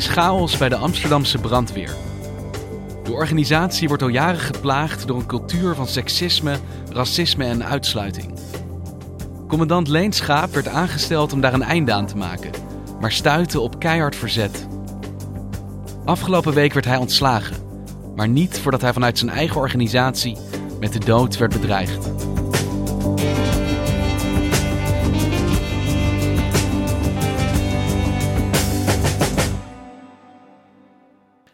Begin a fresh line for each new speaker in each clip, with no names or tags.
Is bij de Amsterdamse brandweer. De organisatie wordt al jaren geplaagd door een cultuur van seksisme, racisme en uitsluiting. Commandant Leen Schaap werd aangesteld om daar een einde aan te maken, maar stuitte op keihard verzet. Afgelopen week werd hij ontslagen, maar niet voordat hij vanuit zijn eigen organisatie met de dood werd bedreigd.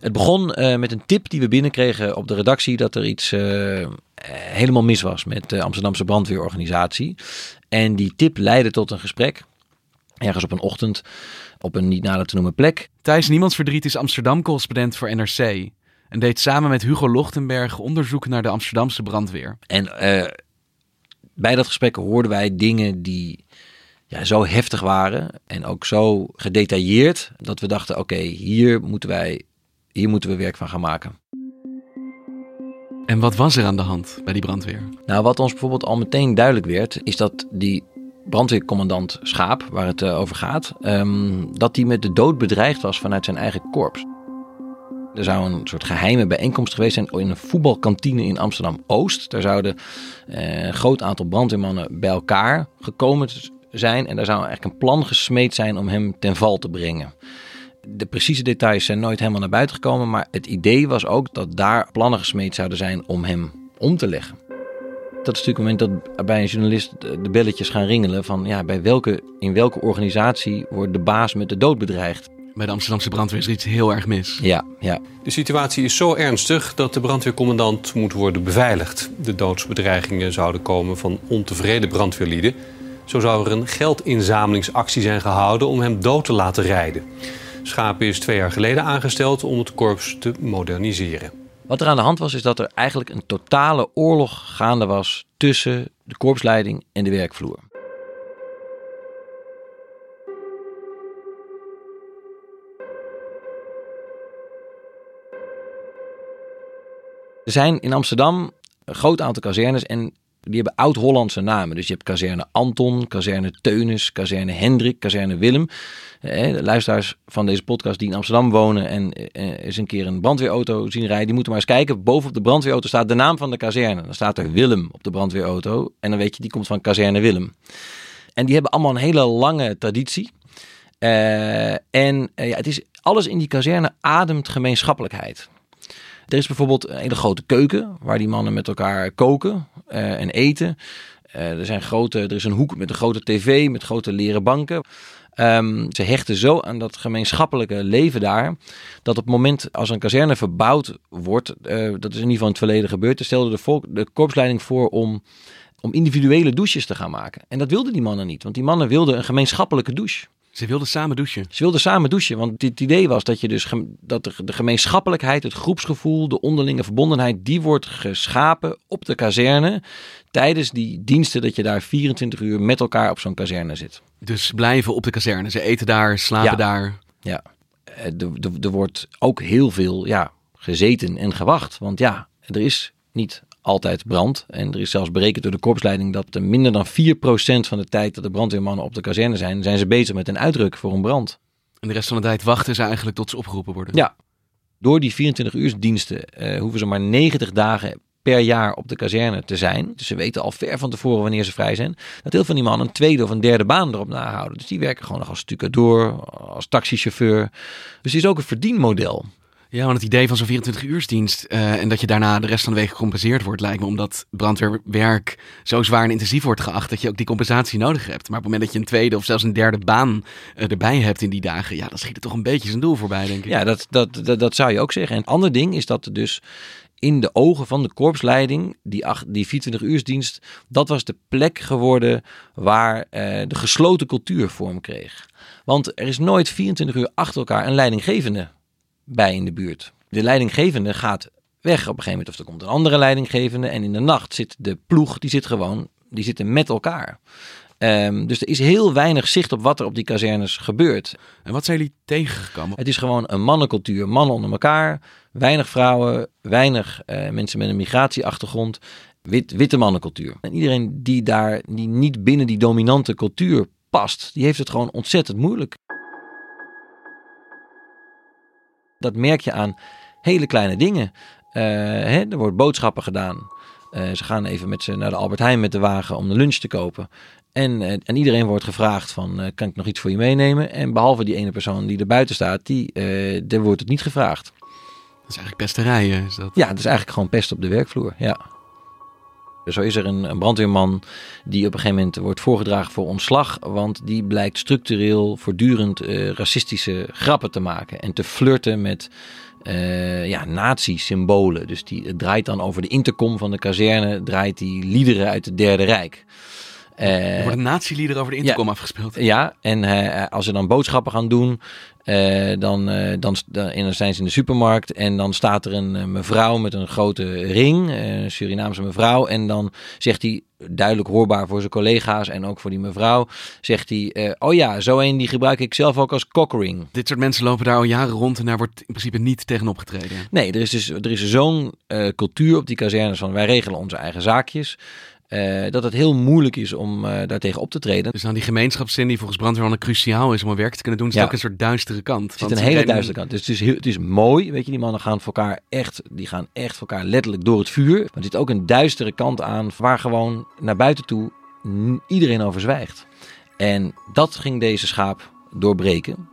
Het begon eh, met een tip die we binnenkregen op de redactie dat er iets eh, helemaal mis was met de Amsterdamse brandweerorganisatie. En die tip leidde tot een gesprek, ergens op een ochtend, op een niet nader te noemen plek.
Thijs Niemandsverdriet is Amsterdam-correspondent voor NRC en deed samen met Hugo Lochtenberg onderzoek naar de Amsterdamse brandweer.
En eh, bij dat gesprek hoorden wij dingen die ja, zo heftig waren en ook zo gedetailleerd dat we dachten: oké, hier moeten wij, hier moeten we werk van gaan maken.
En wat was er aan de hand bij die brandweer?
Nou, wat ons bijvoorbeeld al meteen duidelijk werd, is dat die brandweercommandant Schaap, waar het eh, over gaat, ehm, dat die met de dood bedreigd was vanuit zijn eigen korps. Er zou een soort geheime bijeenkomst geweest zijn in een voetbalkantine in Amsterdam Oost. Daar zouden eh, een groot aantal brandweermannen bij elkaar gekomen zijn. En daar zou eigenlijk een plan gesmeed zijn om hem ten val te brengen. De precieze details zijn nooit helemaal naar buiten gekomen. Maar het idee was ook dat daar plannen gesmeed zouden zijn om hem om te leggen. Dat is natuurlijk het moment dat bij een journalist de belletjes gaan ringelen van ja, bij welke, in welke organisatie wordt de baas met de dood bedreigd.
Bij de Amsterdamse brandweer is er iets heel erg mis.
Ja, ja.
De situatie is zo ernstig dat de brandweercommandant moet worden beveiligd. De doodsbedreigingen zouden komen van ontevreden brandweerlieden. Zo zou er een geldinzamelingsactie zijn gehouden om hem dood te laten rijden. Schaap is twee jaar geleden aangesteld om het korps te moderniseren.
Wat er aan de hand was, is dat er eigenlijk een totale oorlog gaande was tussen de korpsleiding en de werkvloer. Er zijn in Amsterdam een groot aantal kazernes en die hebben oud-Hollandse namen. Dus je hebt kazerne Anton, kazerne Teunis, kazerne Hendrik, kazerne Willem. Eh, De luisteraars van deze podcast die in Amsterdam wonen en eh, eens een keer een brandweerauto zien rijden, die moeten maar eens kijken. Boven op de brandweerauto staat de naam van de kazerne. Dan staat er Willem op de brandweerauto en dan weet je, die komt van kazerne Willem. En die hebben allemaal een hele lange traditie. Eh, en ja, het is, alles in die kazerne ademt gemeenschappelijkheid. Er is bijvoorbeeld een hele grote keuken waar die mannen met elkaar koken eh, en eten. Eh, er, zijn grote, er is een hoek met een grote tv, met grote leren banken. Ehm, ze hechten zo aan dat gemeenschappelijke leven daar, dat op het moment als een kazerne verbouwd wordt, eh, dat is in ieder geval in het verleden gebeurd, stelde de, volk, de korpsleiding voor om, om individuele douches te gaan maken. En dat wilden die mannen niet, want die mannen wilden een gemeenschappelijke douche.
Ze wilden samen douchen.
Ze wilden samen douchen, want het idee was dat je dus dat de, gemeenschappelijkheid, het groepsgevoel, de onderlinge verbondenheid, die wordt geschapen op de kazerne tijdens die diensten dat je daar 24 uur met elkaar op zo'n kazerne zit.
Dus blijven op de kazerne. Ze eten daar, slapen
Ja.
daar.
Ja, Eh, er wordt ook heel veel ja, gezeten en gewacht, want ja, er is niet altijd brand. En er is zelfs berekend door de korpsleiding dat er minder dan 4% van de tijd dat de brandweermannen op de kazerne zijn, zijn ze bezig met een uitruk voor een brand.
En de rest van de tijd wachten ze eigenlijk tot ze opgeroepen worden.
Ja. Door die 24 uur diensten eh, hoeven ze maar 90 dagen per jaar op de kazerne te zijn. Dus ze weten al ver van tevoren wanneer ze vrij zijn. Dat heel veel van die mannen een tweede of een derde baan erop nahouden. Dus die werken gewoon nog als stucadoor, als taxichauffeur. Dus het is ook een verdienmodel.
Ja, want het idee van zo'n 24 uursdienst eh, en dat je daarna de rest van de week gecompenseerd wordt, lijkt me omdat brandweerwerk zo zwaar en intensief wordt geacht dat je ook die compensatie nodig hebt. Maar op het moment dat je een tweede of zelfs een derde baan eh, erbij hebt in die dagen, ja, dan schiet het toch een beetje zijn doel voorbij, denk ik.
Ja, dat, dat, dat, zou je ook zeggen. En een ander ding is dat er dus in de ogen van de korpsleiding, die, die 24-uursdienst, dat was de plek geworden waar eh, de gesloten cultuur vorm kreeg. Want er is nooit 24 uur achter elkaar een leidinggevende bij in de buurt. De leidinggevende gaat weg op een gegeven moment of er komt een andere leidinggevende en in de nacht zit de ploeg, die zit gewoon, die zitten met elkaar. Ehm, dus er is heel weinig zicht op wat er op die kazernes gebeurt.
En wat zijn jullie tegengekomen?
Het is gewoon een mannencultuur, mannen onder elkaar, weinig vrouwen, weinig eh, mensen met een migratieachtergrond, wit, witte mannencultuur. En iedereen die daar die niet binnen die dominante cultuur past, die heeft het gewoon ontzettend moeilijk. Dat merk je aan hele kleine dingen. Eh, hè, er wordt boodschappen gedaan. Eh, ze gaan even met ze naar de Albert Heijn met de wagen om de lunch te kopen. En, eh, en iedereen wordt gevraagd van, kan ik nog iets voor je meenemen? En behalve die ene persoon die er buiten staat, die, daar wordt het niet gevraagd.
Dat is eigenlijk pesterijen. Is dat?
Ja, het is eigenlijk gewoon pest op de werkvloer, ja. Zo is er een, brandweerman die op een gegeven moment wordt voorgedragen voor ontslag. Want die blijkt structureel voortdurend eh, racistische grappen te maken. En te flirten met eh ja, nazi-symbolen. Dus die draait dan over de intercom van de kazerne. Draait die liederen uit het Derde Rijk. Eh,
Er wordt een nazi-lieder over de intercom afgespeeld.
ja, en eh, als ze dan boodschappen gaan doen, eh, dan, dan, en dan zijn ze in de supermarkt en dan staat er een mevrouw met een grote ring, een Surinaamse mevrouw. En dan zegt hij, duidelijk hoorbaar voor zijn collega's en ook voor die mevrouw, zegt hij, oh ja, zo een die gebruik ik zelf ook als cockring.
Dit soort mensen lopen daar al jaren rond en daar wordt in principe niet tegen opgetreden.
Nee, er is dus er is zo'n cultuur op die kazernes van wij regelen onze eigen zaakjes. Eh, dat het heel moeilijk is om eh daartegen op te treden.
Dus dan die gemeenschapszin die volgens brandweermannen cruciaal is om een werk te kunnen doen, zit
Ja.
ook een soort duistere kant.
Er zit een hele duistere kant. Dus het is, heel, het is mooi, weet je, die mannen gaan voor elkaar echt, die gaan echt voor elkaar letterlijk door het vuur. Maar er zit ook een duistere kant aan, waar gewoon naar buiten toe iedereen over zwijgt. En dat ging deze schaap doorbreken.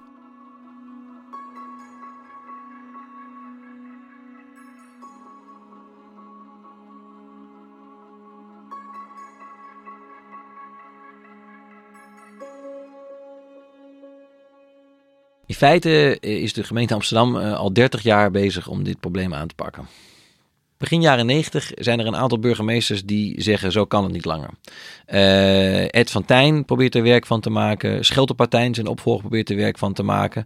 Feite eh, is de gemeente Amsterdam eh, al 30 jaar bezig om dit probleem aan te pakken. Begin jaren 90 zijn er een aantal burgemeesters die zeggen zo kan het niet langer. Eh, Ed van Tijn probeert er werk van te maken. Scheltepartijn zijn opvolger probeert er werk van te maken.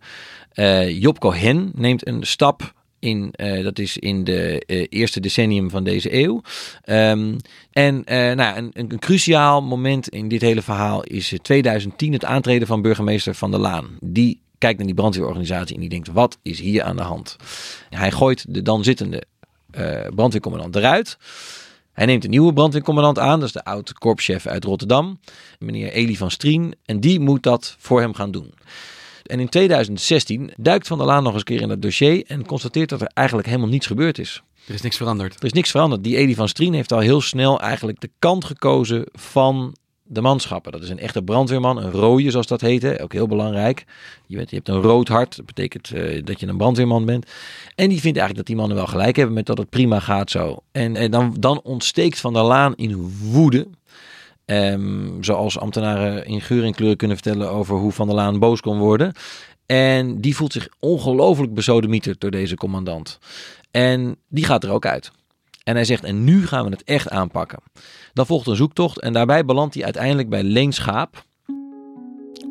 Eh Job neemt een stap in, dat is in de eerste decennium van deze eeuw. Ehm, en nou, een, een, cruciaal moment in dit hele verhaal is eh, 2010 het aantreden van burgemeester Van der Laan. Die kijkt naar die brandweerorganisatie en die denkt, wat is hier aan de hand? Hij gooit de dan zittende eh, brandweercommandant eruit. Hij neemt een nieuwe brandweercommandant aan, dat is de oud-korpschef uit Rotterdam, meneer Elie van Strien. En die moet dat voor hem gaan doen. En in 2016 duikt Van der Laan nog eens een keer in het dossier en constateert dat er eigenlijk helemaal niets gebeurd is.
Er is niks veranderd.
Er is niks veranderd. Die Elie van Strien heeft al heel snel eigenlijk de kant gekozen van de manschappen. Dat is een echte brandweerman, een rode zoals dat heette, ook heel belangrijk. Je, je hebt een rood hart, dat betekent eh, dat je een brandweerman bent. En die vindt eigenlijk dat die mannen wel gelijk hebben met dat het prima gaat zo. En, en dan, dan ontsteekt Van der Laan in woede. Ehm, zoals ambtenaren in geur en kleur kunnen vertellen over hoe Van der Laan boos kon worden. En die voelt zich ongelooflijk besodemieterd door deze commandant. En die gaat er ook uit. En hij zegt, en nu gaan we het echt aanpakken. Dan volgt een zoektocht en daarbij belandt hij uiteindelijk bij Leen Schaap.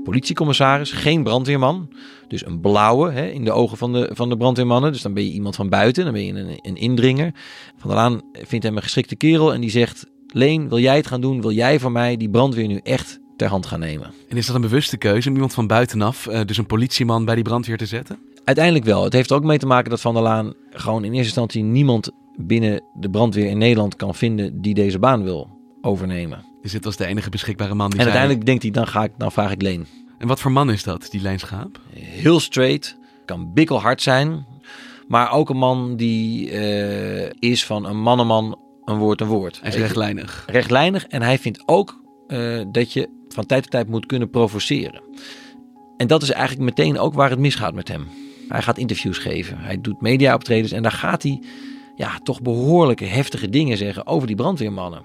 Politiecommissaris, geen brandweerman. Dus een blauwe hè, in de ogen van de, van de brandweermannen. Dus dan ben je iemand van buiten, dan ben je een, een indringer. Van der vindt hem een geschikte kerel en die zegt... Leen, wil jij het gaan doen? Wil jij voor mij die brandweer nu echt ter hand gaan nemen?
En is dat een bewuste keuze om iemand van buitenaf, eh, dus een politieman, bij die brandweer te zetten?
Uiteindelijk wel. Het heeft er ook mee te maken dat Van der Laan gewoon in eerste instantie niemand binnen de brandweer in Nederland kan vinden die deze baan wil overnemen.
Dus dit was de enige beschikbare man die
En
zei-
uiteindelijk denkt hij, dan, ga ik, dan vraag ik Leen.
En wat voor man is dat, die lijnschaap?
Heel straight, kan bikkelhard zijn, maar ook een man die eh, is van een mannenman een woord een woord.
Hij is rechtlijnig.
rechtlijnig en hij vindt ook eh, dat je van tijd tot tijd moet kunnen provoceren. En dat is eigenlijk meteen ook waar het misgaat met hem. Hij gaat interviews geven, hij doet mediaoptredens en daar gaat hij ja, toch behoorlijke heftige dingen zeggen over die brandweermannen.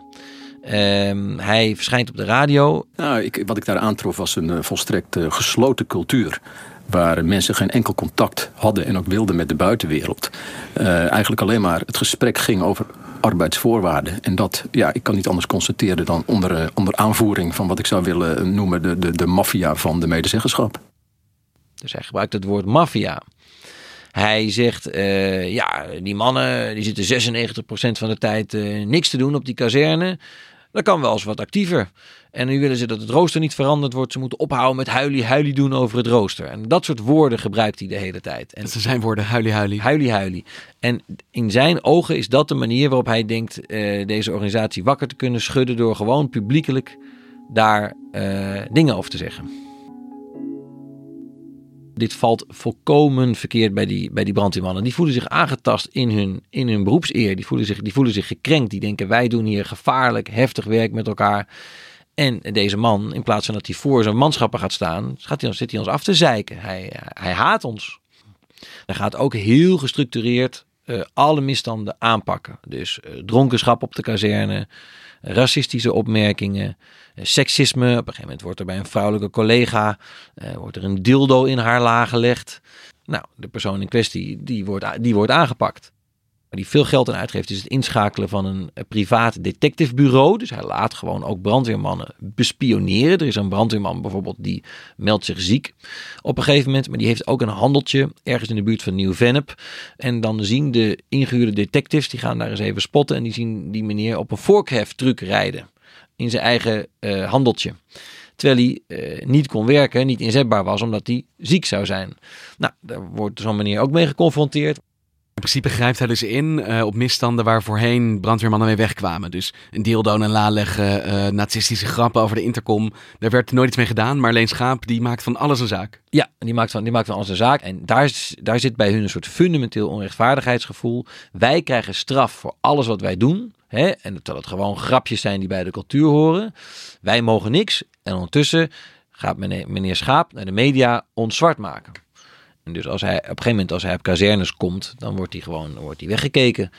Ehm, hij verschijnt op de radio.
Nou, ik, wat ik daar aantrof was een uh, volstrekt uh, gesloten cultuur. Waar mensen geen enkel contact hadden en ook wilden met de buitenwereld. Uh, eigenlijk alleen maar het gesprek ging over arbeidsvoorwaarden. En dat, ja, ik kan niet anders constateren dan onder, onder aanvoering van wat ik zou willen noemen de, de, de maffia van de medezeggenschap.
Dus hij gebruikt het woord maffia. Hij zegt, uh, ja, die mannen die zitten 96% van de tijd uh, niks te doen op die kazerne. Dat kan wel eens wat actiever. En nu willen ze dat het rooster niet veranderd wordt. Ze moeten ophouden met huilie huilie doen over het rooster. En dat soort woorden gebruikt hij de hele tijd. En
dat zijn woorden huilie huilie.
Huilie huilie. En in zijn ogen is dat de manier waarop hij denkt uh, deze organisatie wakker te kunnen schudden. Door gewoon publiekelijk daar dingen over te zeggen dit valt volkomen verkeerd bij die, bij die brandweermannen. Die voelen zich aangetast in hun, in hun beroepseer. Die voelen, zich, die voelen zich gekrenkt. Die denken wij doen hier gevaarlijk, heftig werk met elkaar. En deze man, in plaats van dat hij voor zijn manschappen gaat staan, gaat hij, zit hij ons af te zeiken. Hij, hij haat ons. Hij gaat ook heel gestructureerd uh, alle misstanden aanpakken. Dus uh, dronkenschap op de kazerne, racistische opmerkingen, uh, seksisme. Op een gegeven moment wordt er bij een vrouwelijke collega wordt er een dildo in haar la gelegd. Nou, de persoon in kwestie die wordt, die wordt aangepakt die veel geld aan uitgeeft, is het inschakelen van een privaat detectivebureau. Dus hij laat gewoon ook brandweermannen bespioneren. Er is een brandweerman bijvoorbeeld die meldt zich ziek op een gegeven moment. Maar die heeft ook een handeltje ergens in de buurt van Nieuw-Vennep. En dan zien de ingehuurde detectives, die gaan daar eens even spotten. En die zien die meneer op een vorkheftruck rijden in zijn eigen uh, handeltje. Terwijl hij uh, niet kon werken, niet inzetbaar was, omdat hij ziek zou zijn. Nou, daar wordt zo'n meneer ook mee geconfronteerd.
In principe grijpt hij dus in uh, op misstanden waar voorheen brandweermannen mee wegkwamen. Dus een dildo en la leggen, uh, nazistische grappen over de intercom. Daar werd nooit iets mee gedaan, maar alleen Schaap die maakt van alles een zaak.
Ja, die maakt van, die maakt van alles een zaak. En daar, daar zit bij hun een soort fundamenteel onrechtvaardigheidsgevoel. Wij krijgen straf voor alles wat wij doen. Hè? En terwijl het gewoon grapjes zijn die bij de cultuur horen. Wij mogen niks. En ondertussen gaat meneer, meneer Schaap naar de media ons zwart maken. En dus als hij op een gegeven moment als hij op kazernes komt, dan wordt hij gewoon wordt hij weggekeken.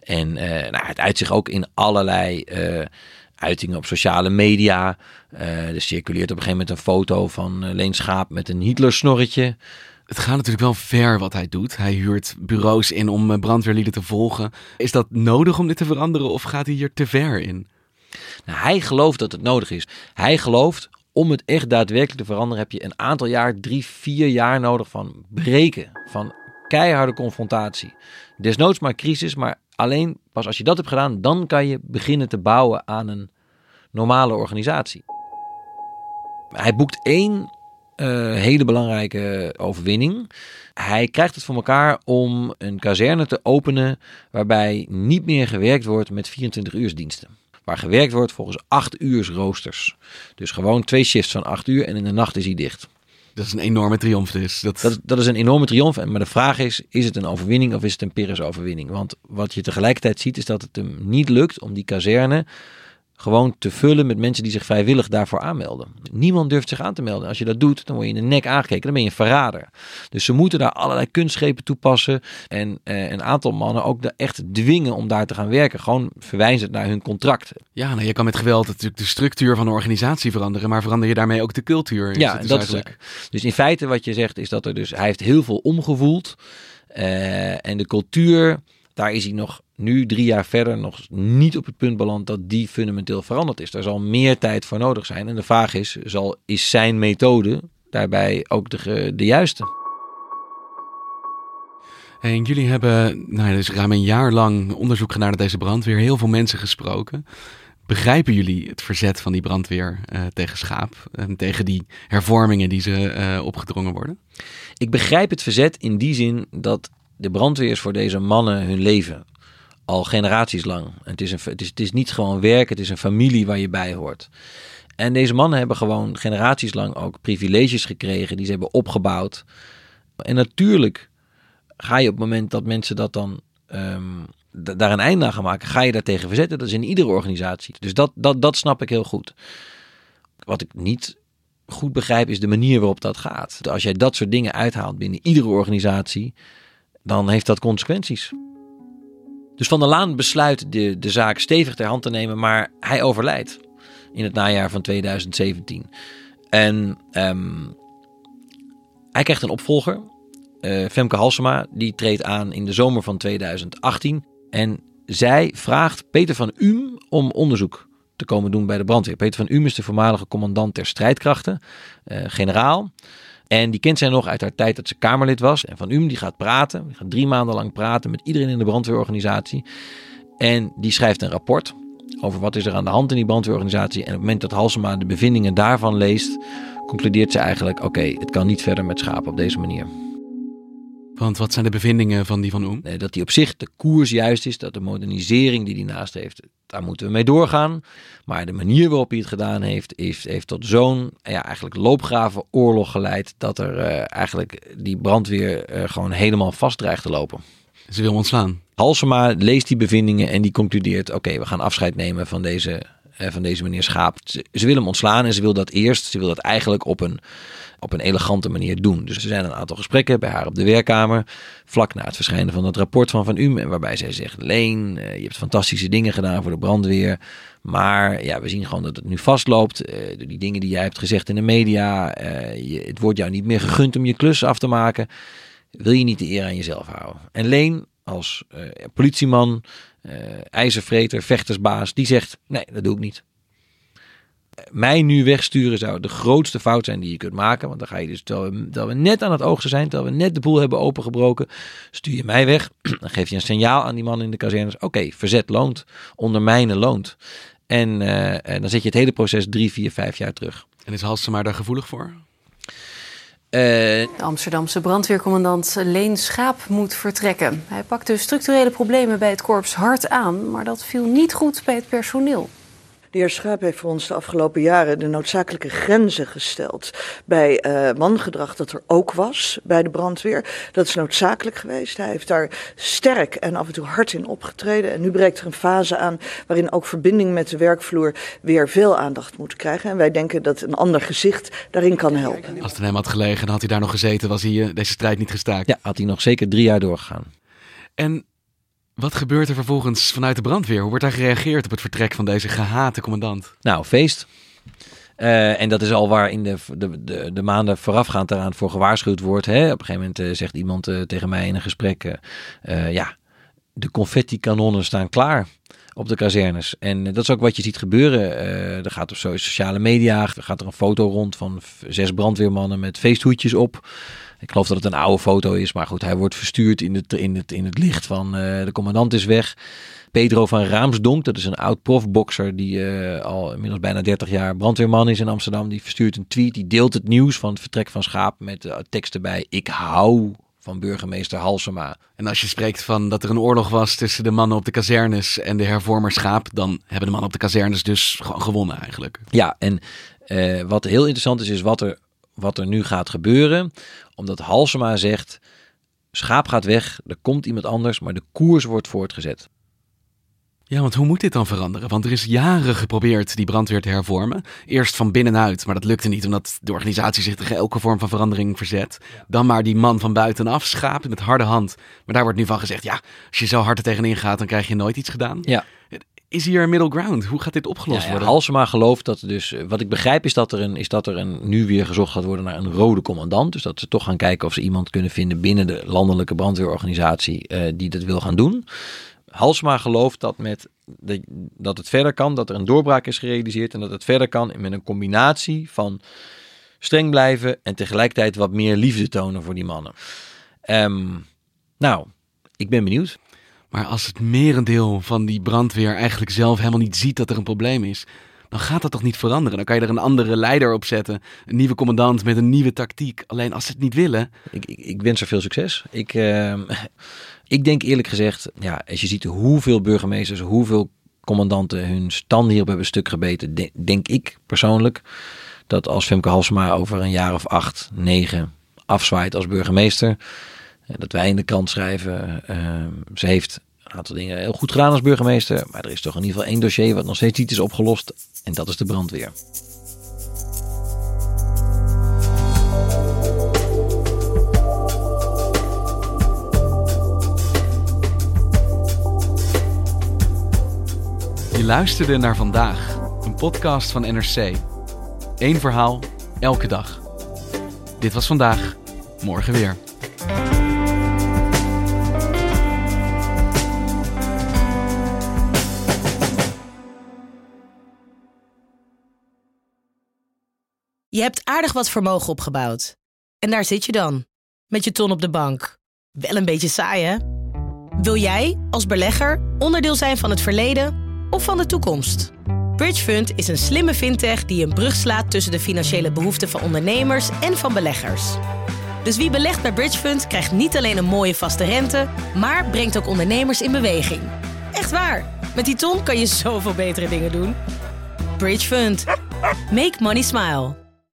En uh, nou, het uit zich ook in allerlei uh, uitingen op sociale media. Uh, er circuleert op een gegeven moment een foto van Leen Schaap met een Hitler-snorretje.
Het gaat natuurlijk wel ver wat hij doet. Hij huurt bureaus in om brandweerlieden te volgen. Is dat nodig om dit te veranderen of gaat hij hier te ver in?
Nou, hij gelooft dat het nodig is. Hij gelooft om het echt daadwerkelijk te veranderen, heb je een aantal jaar, drie, vier jaar nodig van breken. Van keiharde confrontatie. Desnoods maar crisis, maar alleen pas als je dat hebt gedaan, dan kan je beginnen te bouwen aan een normale organisatie. Hij boekt één uh, hele belangrijke overwinning. Hij krijgt het voor elkaar om een kazerne te openen waarbij niet meer gewerkt wordt met 24 uursdiensten. Waar gewerkt wordt volgens 8 uur roosters. Dus gewoon twee shifts van 8 uur en in de nacht is hij dicht.
Dat is een enorme triomf dus.
Dat... Dat, dat is een enorme triomf. Maar de vraag is, is het een overwinning of is het een Pyrrhus-overwinning? Want wat je tegelijkertijd ziet is dat het hem niet lukt om die kazerne gewoon te vullen met mensen die zich vrijwillig daarvoor aanmelden. Niemand durft zich aan te melden. Als je dat doet, dan word je in de nek aangekeken. Dan ben je een verrader. Dus ze moeten daar allerlei kunstgrepen toepassen. En eh, een aantal mannen ook echt dwingen om daar te gaan werken. Gewoon verwijzend naar hun contract.
Ja, nou, je kan met geweld natuurlijk de structuur van een organisatie veranderen. Maar verander je daarmee ook de cultuur?
Ja, dus dat eigenlijk... is, dus in feite wat je zegt is dat er dus... Hij heeft heel veel omgevoeld. Uh, en de cultuur, daar is hij nog nu, drie jaar verder, nog niet op het punt beland dat die fundamenteel veranderd is. Daar zal meer tijd voor nodig zijn. En de vraag is, zal, is zijn methode daarbij ook de, de juiste?
En jullie hebben nou, dus ruim een jaar lang onderzoek gedaan naar deze brandweer, heel veel mensen gesproken. Begrijpen jullie het verzet van die brandweer uh, tegen schaap en tegen die hervormingen die ze uh, opgedrongen worden?
Ik begrijp het verzet in die zin dat de brandweers voor deze mannen hun leven al generaties lang. Het is, een, het, is, het is niet gewoon werk, het is een familie waar je bij hoort. En deze mannen hebben gewoon generaties lang ook privileges gekregen die ze hebben opgebouwd. En natuurlijk ga je op het moment dat mensen dat dan um, daar een einde aan gaan maken, ga je daartegen verzetten. Dat is in iedere organisatie. Dus dat, dat, dat snap ik heel goed. Wat ik niet goed begrijp is de manier waarop dat gaat. Als jij dat soort dingen uithaalt binnen iedere organisatie, dan heeft dat consequenties. Dus Van der Laan besluit de, de zaak stevig ter hand te nemen, maar hij overlijdt in het najaar van 2017. En ehm, hij krijgt een opvolger, eh, Femke Halsema, die treedt aan in de zomer van 2018. En zij vraagt Peter van Uhm om onderzoek te komen doen bij de brandweer. Peter van Uhm is de voormalige commandant der strijdkrachten, eh, generaal. En die kent zij nog uit haar tijd dat ze Kamerlid was. En Van Uhm die gaat praten, die gaat drie maanden lang praten met iedereen in de brandweerorganisatie. En die schrijft een rapport over wat is er aan de hand in die brandweerorganisatie. En op het moment dat Halsema de bevindingen daarvan leest, concludeert ze eigenlijk: oké, het kan niet verder met schapen op deze manier.
Want wat zijn de bevindingen van die van Oem?
Eh, Dat die op zich de koers juist is, dat de modernisering die hij naast heeft, daar moeten we mee doorgaan. Maar de manier waarop hij het gedaan heeft, heeft, heeft tot zo'n ja, eigenlijk loopgraven oorlog geleid, dat er eh, eigenlijk die brandweer eh, gewoon helemaal vast dreigt te lopen.
Ze wil hem ontslaan.
Halsema leest die bevindingen en die concludeert: oké, we gaan afscheid nemen van deze, eh, van deze meneer Schaap. Ze, ze wil hem ontslaan en ze wil dat eerst, ze wil dat eigenlijk op een, op een elegante manier doen. Dus er zijn een aantal gesprekken bij haar op de werkkamer, vlak na het verschijnen van het rapport van Van en waarbij zij zegt: Leen, eh, je hebt fantastische dingen gedaan voor de brandweer. Maar ja, we zien gewoon dat het nu vastloopt. eh, door die dingen die jij hebt gezegd in de media. eh, je, het wordt jou niet meer gegund om je klus af te maken. Wil je niet de eer aan jezelf houden? En Leen, als politieman, ijzervreter, vechtersbaas, die zegt: Nee, dat doe ik niet. Mij nu wegsturen zou de grootste fout zijn die je kunt maken. Want dan ga je dus, terwijl we, terwijl we net aan het oogsten zijn, terwijl we net de boel hebben opengebroken, stuur je mij weg. Dan geef je een signaal aan die man in de kazernes. Oké, verzet loont, ondermijnen loont. En, eh, en dan zet je het hele proces drie, vier, vijf jaar terug.
En is Halsema daar gevoelig voor?
Eh,
De Amsterdamse brandweercommandant Leen Schaap moet vertrekken. Hij pakte structurele problemen bij het korps hard aan, maar dat viel niet goed bij het personeel.
De heer Schaap heeft voor ons de afgelopen jaren de noodzakelijke grenzen gesteld bij eh wangedrag dat er ook was bij de brandweer. Dat is noodzakelijk geweest. Hij heeft daar sterk en af en toe hard in opgetreden. En nu breekt er een fase aan waarin ook verbinding met de werkvloer weer veel aandacht moet krijgen. En wij denken dat een ander gezicht daarin kan helpen.
Als het aan hem had gelegen, dan had hij daar nog gezeten, was hij eh, deze strijd niet gestaakt.
ja, had hij nog zeker drie jaar doorgegaan.
En wat gebeurt er vervolgens vanuit de brandweer? Hoe wordt daar gereageerd op het vertrek van deze gehate commandant?
Nou, feest. Eh, en dat is al waar in de, de, de, de maanden voorafgaand daaraan voor gewaarschuwd wordt. Hè? Op een gegeven moment eh, zegt iemand eh, tegen mij in een gesprek: ja, de confetti-kanonnen staan klaar op de kazernes. En dat is ook wat je ziet gebeuren. Er gaat op sociale media gaat er een foto rond van zes brandweermannen met feesthoedjes op. Ik geloof dat het een oude foto is, maar goed, hij wordt verstuurd in het, in het, in het licht van eh, de commandant is weg. Pedro van Raamsdonk, dat is een oud profbokser die eh, al inmiddels bijna 30 jaar brandweerman is in Amsterdam. Die verstuurt een tweet, die deelt het nieuws van het vertrek van Schaap met uh, tekst erbij. Ik hou van burgemeester Halsema.
En als je spreekt van dat er een oorlog was tussen de mannen op de kazernes en de hervormerschaap, dan hebben de mannen op de kazernes dus gewoon gewonnen eigenlijk.
Ja, en uh, wat heel interessant is, is wat er, wat er nu gaat gebeuren. Omdat Halsema zegt, Schaap gaat weg, er komt iemand anders, maar de koers wordt voortgezet.
Ja, want hoe moet dit dan veranderen? Want er is jaren geprobeerd die brandweer te hervormen. Eerst van binnenuit, maar dat lukte niet omdat de organisatie zich tegen elke vorm van verandering verzet. Dan maar die man van buitenaf schaap met harde hand. Maar daar wordt nu van gezegd, ja, als je zo hard er tegenin gaat, dan krijg je nooit iets gedaan.
Ja.
Is hier een middle ground? Hoe gaat dit opgelost
ja,
worden?
Halsema gelooft dat dus, wat ik begrijp is dat er, een, is dat er een, nu weer gezocht gaat worden naar een rode commandant. Dus dat ze toch gaan kijken of ze iemand kunnen vinden binnen de landelijke brandweerorganisatie uh, die dat wil gaan doen. Halsema gelooft dat, met de, dat het verder kan, dat er een doorbraak is gerealiseerd en dat het verder kan met een combinatie van streng blijven en tegelijkertijd wat meer liefde tonen voor die mannen. Um, nou, ik ben benieuwd.
Maar als het merendeel van die brandweer eigenlijk zelf helemaal niet ziet dat er een probleem is, dan gaat dat toch niet veranderen? Dan kan je er een andere leider op zetten, een nieuwe commandant met een nieuwe tactiek. Alleen als ze het niet willen.
Ik, ik, ik wens er veel succes. Ik, uh, ik denk eerlijk gezegd, ja, als je ziet hoeveel burgemeesters, hoeveel commandanten hun stand hierop hebben stuk gebeten, de, denk ik persoonlijk dat als Femke Halsema over een jaar of acht, negen afzwaait als burgemeester, dat wij in de krant schrijven, uh, ze heeft een aantal dingen heel goed gedaan als burgemeester, maar er is toch in ieder geval één dossier wat nog steeds niet is opgelost en dat is de brandweer.
luisterde naar vandaag, een podcast van NRC. Eén verhaal, elke dag. Dit was vandaag, morgen weer.
Je hebt aardig wat vermogen opgebouwd. En daar zit je dan, met je ton op de bank. Wel een beetje saai, hè? Wil jij, als belegger, onderdeel zijn van het verleden of van de toekomst? Bridgefund is een slimme fintech die een brug slaat tussen de financiële behoeften van ondernemers en van beleggers. Dus wie belegt bij Bridgefund krijgt niet alleen een mooie vaste rente, maar brengt ook ondernemers in beweging. Echt waar, met die ton kan je zoveel betere dingen doen. Bridgefund. Make money smile.